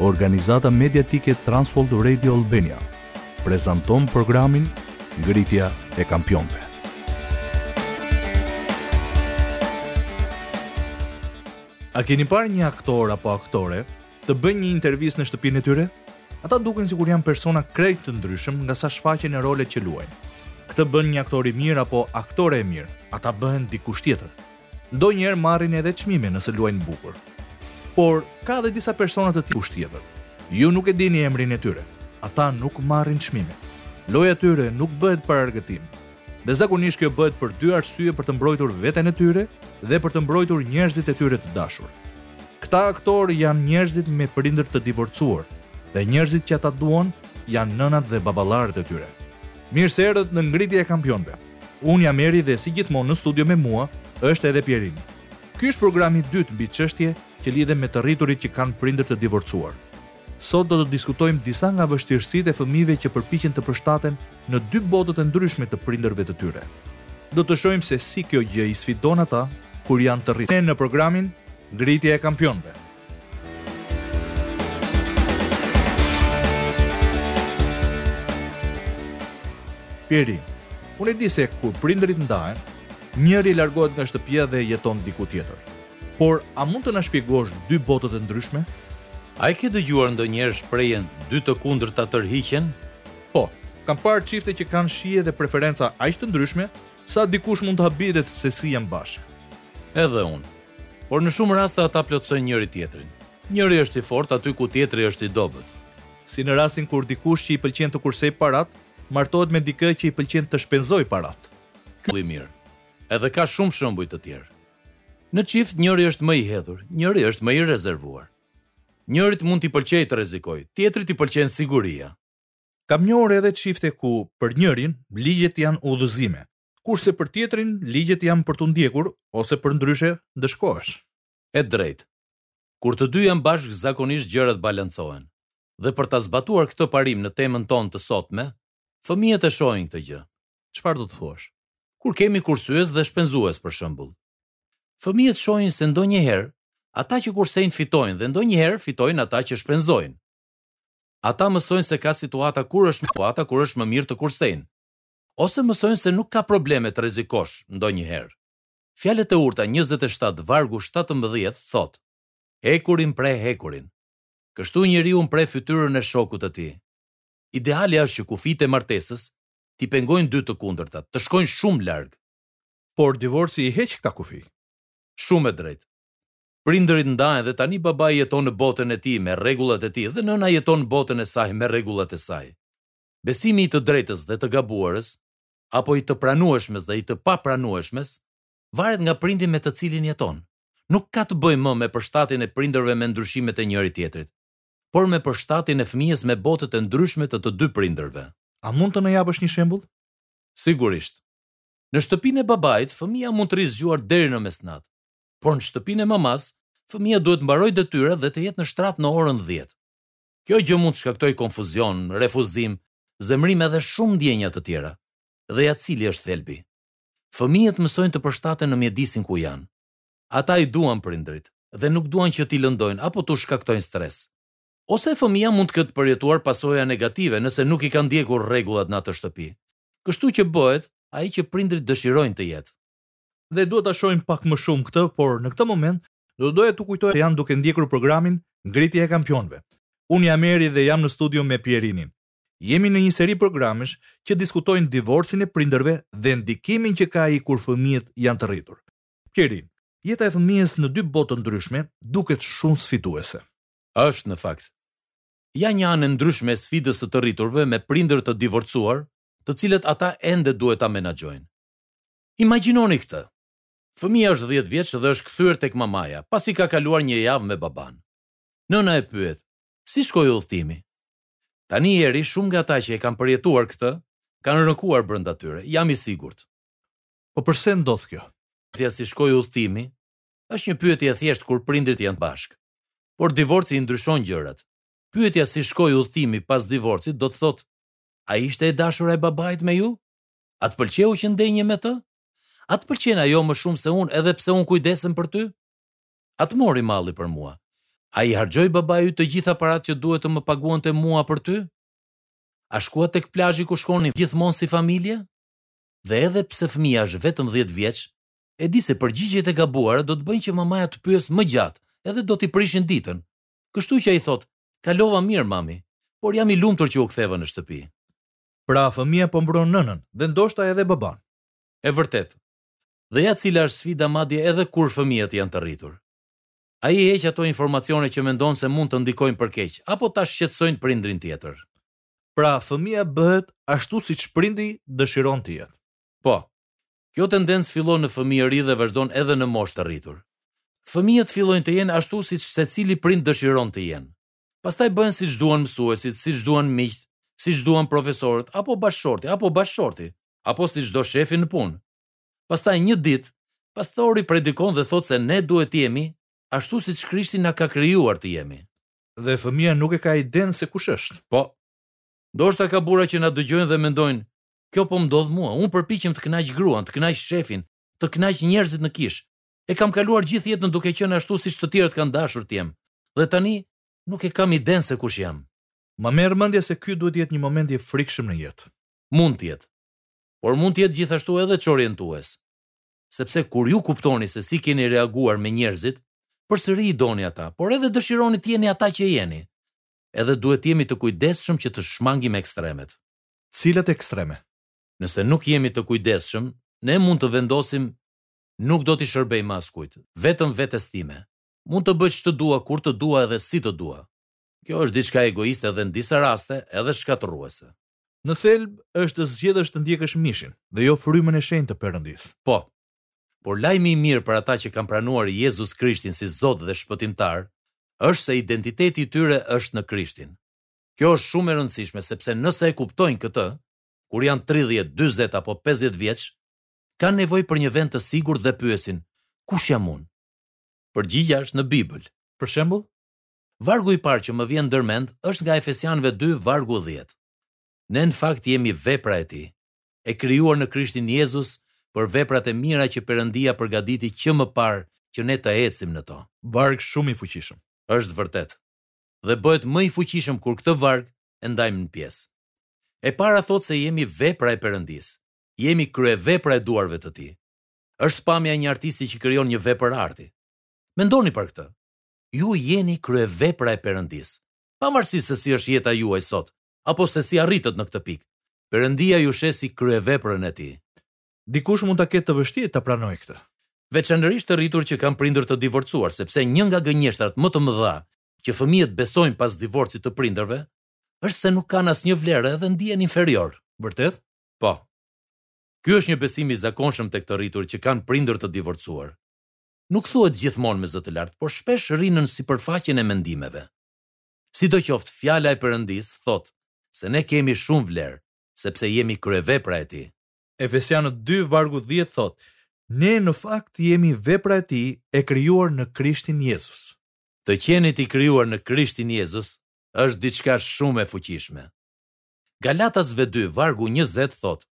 Organizata mediatike Transworld Radio Albania prezanton programin Ngritja e Kampionëve. A keni parë një aktor apo aktore të bëjnë një intervistë në shtëpinë e tyre? Ata duken sikur janë persona krejt të ndryshëm nga sa shfaqen në rolet që luajnë. Këtë bën një aktor i mirë apo aktore e mirë, ata bëhen dikush tjetër. Ndonjëherë marrin edhe çmime nëse luajnë bukur. Por, ka dhe disa persona të tillë të tjerë. Ju nuk e dini emrin e tyre. Ata nuk marrin çmime. Loja e tyre nuk bëhet për argëtim. Dhe zakonisht kjo bëhet për dy arsye për të mbrojtur veten e tyre dhe për të mbrojtur njerëzit e tyre të dashur. Këta aktorë janë njerëzit me prindër të divorcuar dhe njerëzit që ata duan janë nënat dhe baballarët e tyre. Mirë se erdhët në Ngritja e Kampionëve. Unë jam Eri dhe si gjithmonë në studio me mua është edhe Pjerini. Ky është programi i dytë mbi çështje që lidhen me të rriturit që kanë prindër të divorcuar. Sot do të diskutojmë disa nga vështirësitë e fëmijëve që përpiqen të përshtaten në dy botët e ndryshme të prindërve të tyre. Do të shohim se si kjo gjë i sfidon ata kur janë të rritur. Ne në programin Ngritja e kampionëve Pieri, unë e di se kur prindërit ndahen, njëri largohet nga shtëpia dhe jeton diku tjetër. Por, a mund të na shpjegosh dy botët e ndryshme? A e ke dëgjuar ndonjëherë shprehjen dy të kundërta tërhiqen? Po, kam parë çifte që kanë shije dhe preferenca aq të ndryshme sa dikush mund të habitet se si janë bashkë. Edhe unë. Por në shumë raste ata plotësojnë njëri-tjetrin. Njëri është i fortë aty ku tjetri është i dobët. Si në rastin kur dikush që i pëlqen të kursejë paratë, martohet me dikë që i pëlqen të shpenzojë paratë. Ky i mirë. Edhe ka shumë shëmbuj të tjerë. Në çift njëri është më i hedhur, njëri është më i rezervuar. Njërit mund t'i pëlqejë të rrezikojë, tjetrit i pëlqen siguria. Kam njohur edhe çifte ku, për njërin, ligjet janë udhëzime, Kurse për tjetrin ligjet janë për t'u ndjekur ose përndryshe ndëshkohesh. E drejtë. Kur të dy janë bashkë zakonisht gjërat balancohen. Dhe për ta zbatuar këtë parim në temën tonë të sotme, fëmijët e shohin këtë gjë. Çfarë do të thuash? Kur kemi kursyes dhe shpenzues për shembull. Fëmijët shohin se ndonjëherë ata që kursejnë fitojnë dhe ndonjëherë fitojnë ata që shpenzojnë. Ata mësojnë se ka situata kur është më, situata kur është më mirë të kursejnë. ose mësojnë se nuk ka probleme të rrezikosh ndonjëherë. Fjalët e urta njëzet e shtatë vargu shtatëmbëdhjetë thotë, Hekuri mpreh hekurin. Kështu njeriu mpreh fytyrën e shokut të tij. Ideali është që kufijtë e martesës t'i pengojnë dy të kundërtat, të shkojnë shumë larg. Por divorci i heq këta kufij. Shumë e drejtë. Prindërit ndahen dhe tani babai jeton në botën e tij me rregullat e tij dhe nëna jeton në botën e saj me rregullat e saj. Besimi i të drejtës dhe të gabuarës, apo i të pranueshmes dhe i të papranueshmes, varet nga prindi me të cilin jeton. Nuk ka të bëjë më me përshtatjen e prindërve me ndryshimet e njëri-tjetrit, por me përshtatjen e fëmijës me botët e ndryshme të të dy prindërve. A mund të na japësh një shembull? Sigurisht. Në shtëpinë e babait, fëmija mund të rrijë zgjuar deri në mesnatë, por në shtëpinë e mamasë, fëmija duhet të mbarojë detyrat dhe të jetë në shtrat në orën dhjetë. Kjo gjë mund të shkaktojë konfuzion, refuzim, zemërim edhe shumë ndjenja të tjera. Dhe ja cili është thelbi. Fëmijët mësojnë të përshtaten në mjedisin ku janë. Ata i duan prindërit dhe nuk duan që t'i lëndojnë apo t'u shkaktojnë stres. Ose fëmija mund të ketë përjetuar pasoja negative nëse nuk i ka ndjekur rregullat në atë shtëpi. Kështu që bëhet ai që prindërit dëshirojnë të jetë. dhe duhet ta shohim pak më shumë këtë, por në këtë moment do të doja t'u kujtoj se janë duke ndjekur programin Ngritja e Kampionëve. Unë jam Eri dhe jam në studio me Pierinin. Jemi në një seri programesh që diskutojnë divorcin e prindërve dhe ndikimin që ka ai kur fëmijët janë të rritur. Pierin, jeta e fëmijës në dy botë të ndryshme duket shumë sfiduese. Është në fakt. Ja një anë e ndryshme e sfidës së të rriturve me prindër të divorcuar, të cilët ata ende duhet ta menaxhojnë. Imagjinoni këtë, Fëmija është dhjetë vjeç dhe është kthyer tek mamaja, pasi ka kaluar një javë me babanë. Nëna e pyet, Si shkoi udhëtimi? Tani Eri, shumë nga ata që e kanë përjetuar këtë, kanë rënkuar brenda tyre, jam i sigurt. Po përse ndodh kjo? Pyetja si shkoi udhëtimi është një pyetje e thjeshtë kur prindërit janë bashkë. Por divorci i ndryshon gjërat. Pyetja si shkoi udhëtimi pas divorcit do të thotë, A ishte e dashura e babait me ju? A të pëlqeu që ndenje me të? A të pëlqen ajo më shumë se unë edhe pse unë kujdesem për ty? A të mori malli për mua? A i harxhoi babai yt të gjitha paratë që duhet të më paguante mua për ty? A shkuat tek plazhi ku shkonim gjithmonë si familje? Dhe edhe pse fëmija është vetëm dhjetë vjeç, e di se përgjigjet e gabuara do të bëjnë që mamaja të pyesë më gjatë edhe do t'i prishin ditën. Kështu që ai thotë, Kalova mirë, mami, por jam i lumtur që u ktheva në shtëpi. Pra fëmija po mbron nënën dhe ndoshta edhe babanë. E vërtetë. Dhe ja cila është sfida madje edhe kur fëmijët janë të rritur. Ai i heq ato informacione që mendon se mund të ndikojnë për keq apo ta shqetësojnë prindrin tjetër. Pra fëmija bëhet ashtu siç prindi dëshiron të jetë. Po. Kjo tendencë fillon në fëmijëri dhe vazhdon edhe në moshë të rritur. Fëmijët fillojnë të jenë ashtu siç secili prind dëshiron të jenë. Pastaj bëhen siç duan mësuesit, siç duan miqtë, siç duan profesorët, apo bashkëshorti, apo bashkëshorti, apo siç do shefi në punë. Pastaj një ditë, pastori predikon dhe thotë se ne duhet të jemi ashtu siç Krishti na ka krijuar të jemi. Dhe fëmija nuk e ka idenë se kush është. Po. Ndoshta ka burra që na dëgjojnë dhe mendojnë, kjo po më ndodh mua, unë përpiqem të kënaq gruan, të kënaq shefin, të kënaq njerëzit në kishë, E kam kaluar gjithë jetën duke qenë ashtu siç të tjerët kanë dashur të jem dhe tani nuk e kam idenë se kush jam. Më merr mendja se ky duhet të jetë një moment i frikshëm në jetë. Mund të jetë. Por mund të jetë gjithashtu edhe çorientues. Sepse kur ju kuptoni se si keni reaguar me njerëzit, përsëri i doni ata, por edhe dëshironi të jeni ata që jeni. Edhe duhet të jemi të kujdesshëm që të shmangim ekstremet. Cilat ekstreme? Nëse nuk jemi të kujdesshëm, ne mund të vendosim Nuk do t'i shërbej më askujt, vetëm vetes time. Mund të bëj ç'të dua, kur të dua edhe si të dua. Kjo është diçka egoiste dhe në disa raste edhe shkatërruese. Në thelb është të zgjedhësh të ndjekësh mishin, dhe jo frymën e shenjtë të Perëndisë. Po. Por lajmi i mirë për ata që kanë pranuar Jezus Krishtin si Zot dhe Shpëtimtar, është se identiteti i tyre është në Krishtin. Kjo është shumë e rëndësishme sepse nëse e kuptojnë këtë, kur janë tridhjetë, dyzet apo pesëdhjetë vjeç, kanë nevojë për një vend të sigurt dhe pyesin, Kush jam unë? Përgjigja është në Bibël. Për shembull, vargu i parë që më vjen ndër mend është nga Efesianëve dy, vargu dhjetë. Ne në fakt jemi vepra e tij, e krijuar në Krishtin Jezus për veprat e mira që Perëndia përgatiti që më parë që ne të ecim në to. Varg shumë i fuqishëm. Është vërtet. Dhe bëhet më i fuqishëm kur këtë varg e ndajmë në pjesë. E para thotë se jemi vepra e Perëndisë. jemi kryevepra e duarve të tij. Është pamja e një artisti që krijon një vepër arti. Mendoni për këtë. Ju jeni kryevepra e Perëndisë. Pavarësisht se si është jeta juaj sot, apo se si arritët në këtë pikë, Perëndia ju sheh si kryeveprën e tij. Dikush mund ta ketë të vështirë ta pranojë këtë. Veçanërisht të rritur që kanë prindër të divorcuar, sepse një nga gënjeshtrat më të mëdha që fëmijët besojnë pas divorcit të prindërve, është se nuk kanë asnjë vlerë dhe ndihen inferiorë. Vërtet? Po. Ky është një besim i zakonshëm tek të rritur që kanë prindër të divorcuar. Nuk thuhet gjithmonë me zë të lartë, por shpesh rri nën sipërfaqen e mendimeve. Sidoqoftë, Fjala e Perëndisë thotë se ne kemi shumë vlerë, sepse jemi kryevepra e Tij. Efesianët dy, vargu dhjetë thotë, Ne në fakt jemi vepra e Tij, e krijuar në Krishtin Jezus. Të qenit i krijuar në Krishtin Jezus është diçka shumë e fuqishme. Galatasve dy vargu njëzet thotë,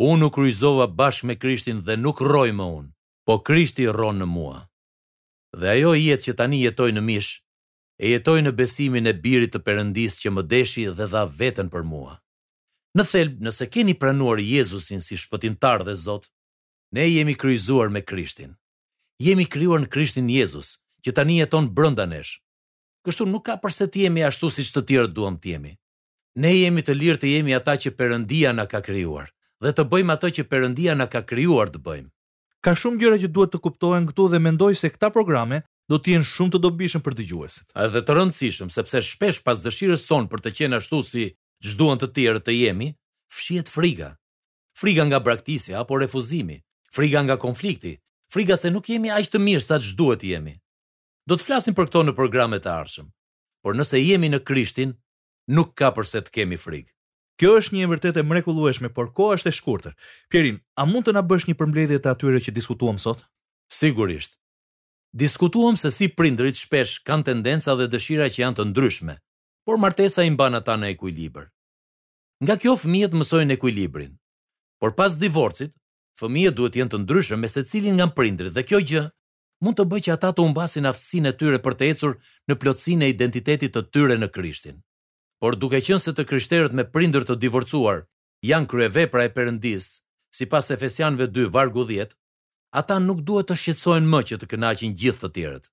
Unë u kryqëzova bashkë me Krishtin dhe nuk rroj më unë, po Krishti rron në mua. Dhe ajo jetë që tani jetoj në mish, e jetoj në besimin e Birit të Perëndisë që më deshi dhe dha veten për mua. Në thelb, nëse keni pranuar Jezusin si Shpëtimtar dhe Zot, ne jemi kryqëzuar me Krishtin. Jemi krijuar në Krishtin Jezus, që tani jeton brenda nesh. Kështu nuk ka përse të jemi ashtu siç të tjerët duan të jemi. Ne jemi të lirë të jemi ata që Perëndia na ka krijuar dhe të bëjmë atë që Perëndia na ka krijuar të bëjmë. Ka shumë gjëra që duhet të kuptohen këtu dhe mendoj se këta programe do të jenë shumë të dobishëm për dëgjuesit. Dhe të rëndësishëm, sepse shpesh pas dëshirës sonë për të qenë ashtu siç duan të tjerët të jemi, fshihet frika. Frika nga braktisja apo refuzimi, frika nga konflikti, frika se nuk jemi aq të mirë sa ç'duhet të jemi. Do të flasim për këto në programet e ardhshëm. Por nëse jemi në Krishtin, nuk ka përse të kemi frikë. Kjo është një e vërtetë e mrekullueshme, por koha është e shkurtër. Pjerin, a mund të na bësh një përmbledhje të atyre që diskutuam sot? Sigurisht. Diskutuam se si prindërit shpesh kanë tendenca dhe dëshira që janë të ndryshme, por martesa i mban ata në ekuilibër. Nga kjo fëmijët mësojnë ekuilibrin. Por pas divorcit, fëmijët duhet të jenë të ndryshëm me secilin nga prindërit dhe kjo gjë mund të bëjë që ata të humbasin aftësinë e tyre për të ecur në plotësinë e identitetit të tyre në Krishtin. Por duke qenë se të krishterët me prindër të divorcuar janë kryevepra e Perëndisë, sipas Efesianëve dy vargu dhjetë, ata nuk duhet të shqetësohen më që të kënaqin gjithë të tjerët.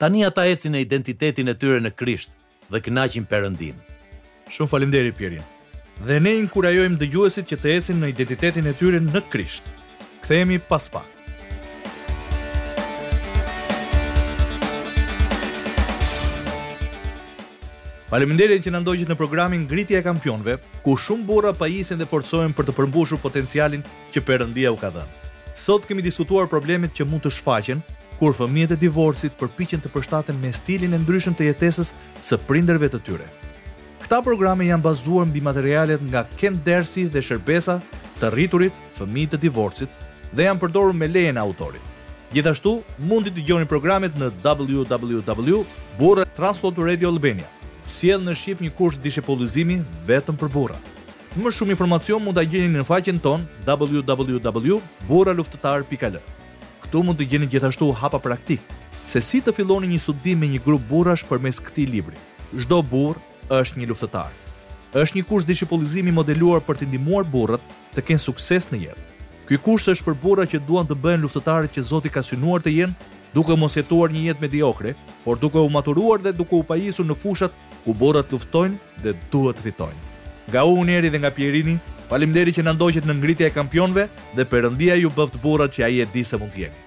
Tani ata ecin në identitetin e tyre në Krisht, dhe kënaqin Perëndinë. Shumë faleminderit Pjerin. Dhe ne inkurajojmë dëgjuesit që të ecin në identitetin e tyre në Krisht. Kthehemi pas pak. Faleminderit që na ndoqët në programin Ngritja e Kampionëve, ku shumë burra pajisen dhe forcohen për të përmbushur potencialin që Perëndia u ka dhënë. Sot kemi diskutuar problemet që mund të shfaqen kur fëmijët e divorcit përpiqen të përshtaten me stilin e ndryshëm të jetesës së prindërve të tyre. Këta programe janë bazuar mbi materialet nga Kent Dersi dhe Shërbesa të Rriturit, Fëmijë të Divorcit dhe janë përdorur me lejen e autorit. Gjithashtu, mund t'i dëgjoni programet në www.burra Trans World Radio Albania. Sjell në shqip një kurs dishepullizimi vetëm për burra. Më shumë informacion mund ta gjeni në faqen tonë www.burraluftëtar.al. Këtu mund të gjeni gjithashtu hapa praktikë se si të filloni një studim me një grup burrash përmes këtij libri. Çdo burrë është një luftëtar. Është një kurs dishipullizimi i modeluar për të ndihmuar burrat të kenë sukses në jetë. Ky kurs është për burra që duan të bëhen luftëtarët që Zoti ka synuar të jenë, duke mos jetuar një jetë mediokre, por duke u maturuar dhe duke u pajisur në fushat ku burrat luftojnë dhe duhet të fitojnë. Nga Uuneri dhe nga Pjerini, faleminderit që na ndoqët në ngritja e kampionëve dhe Perëndia ju bëftë burrat që ai e di se mund të jeni.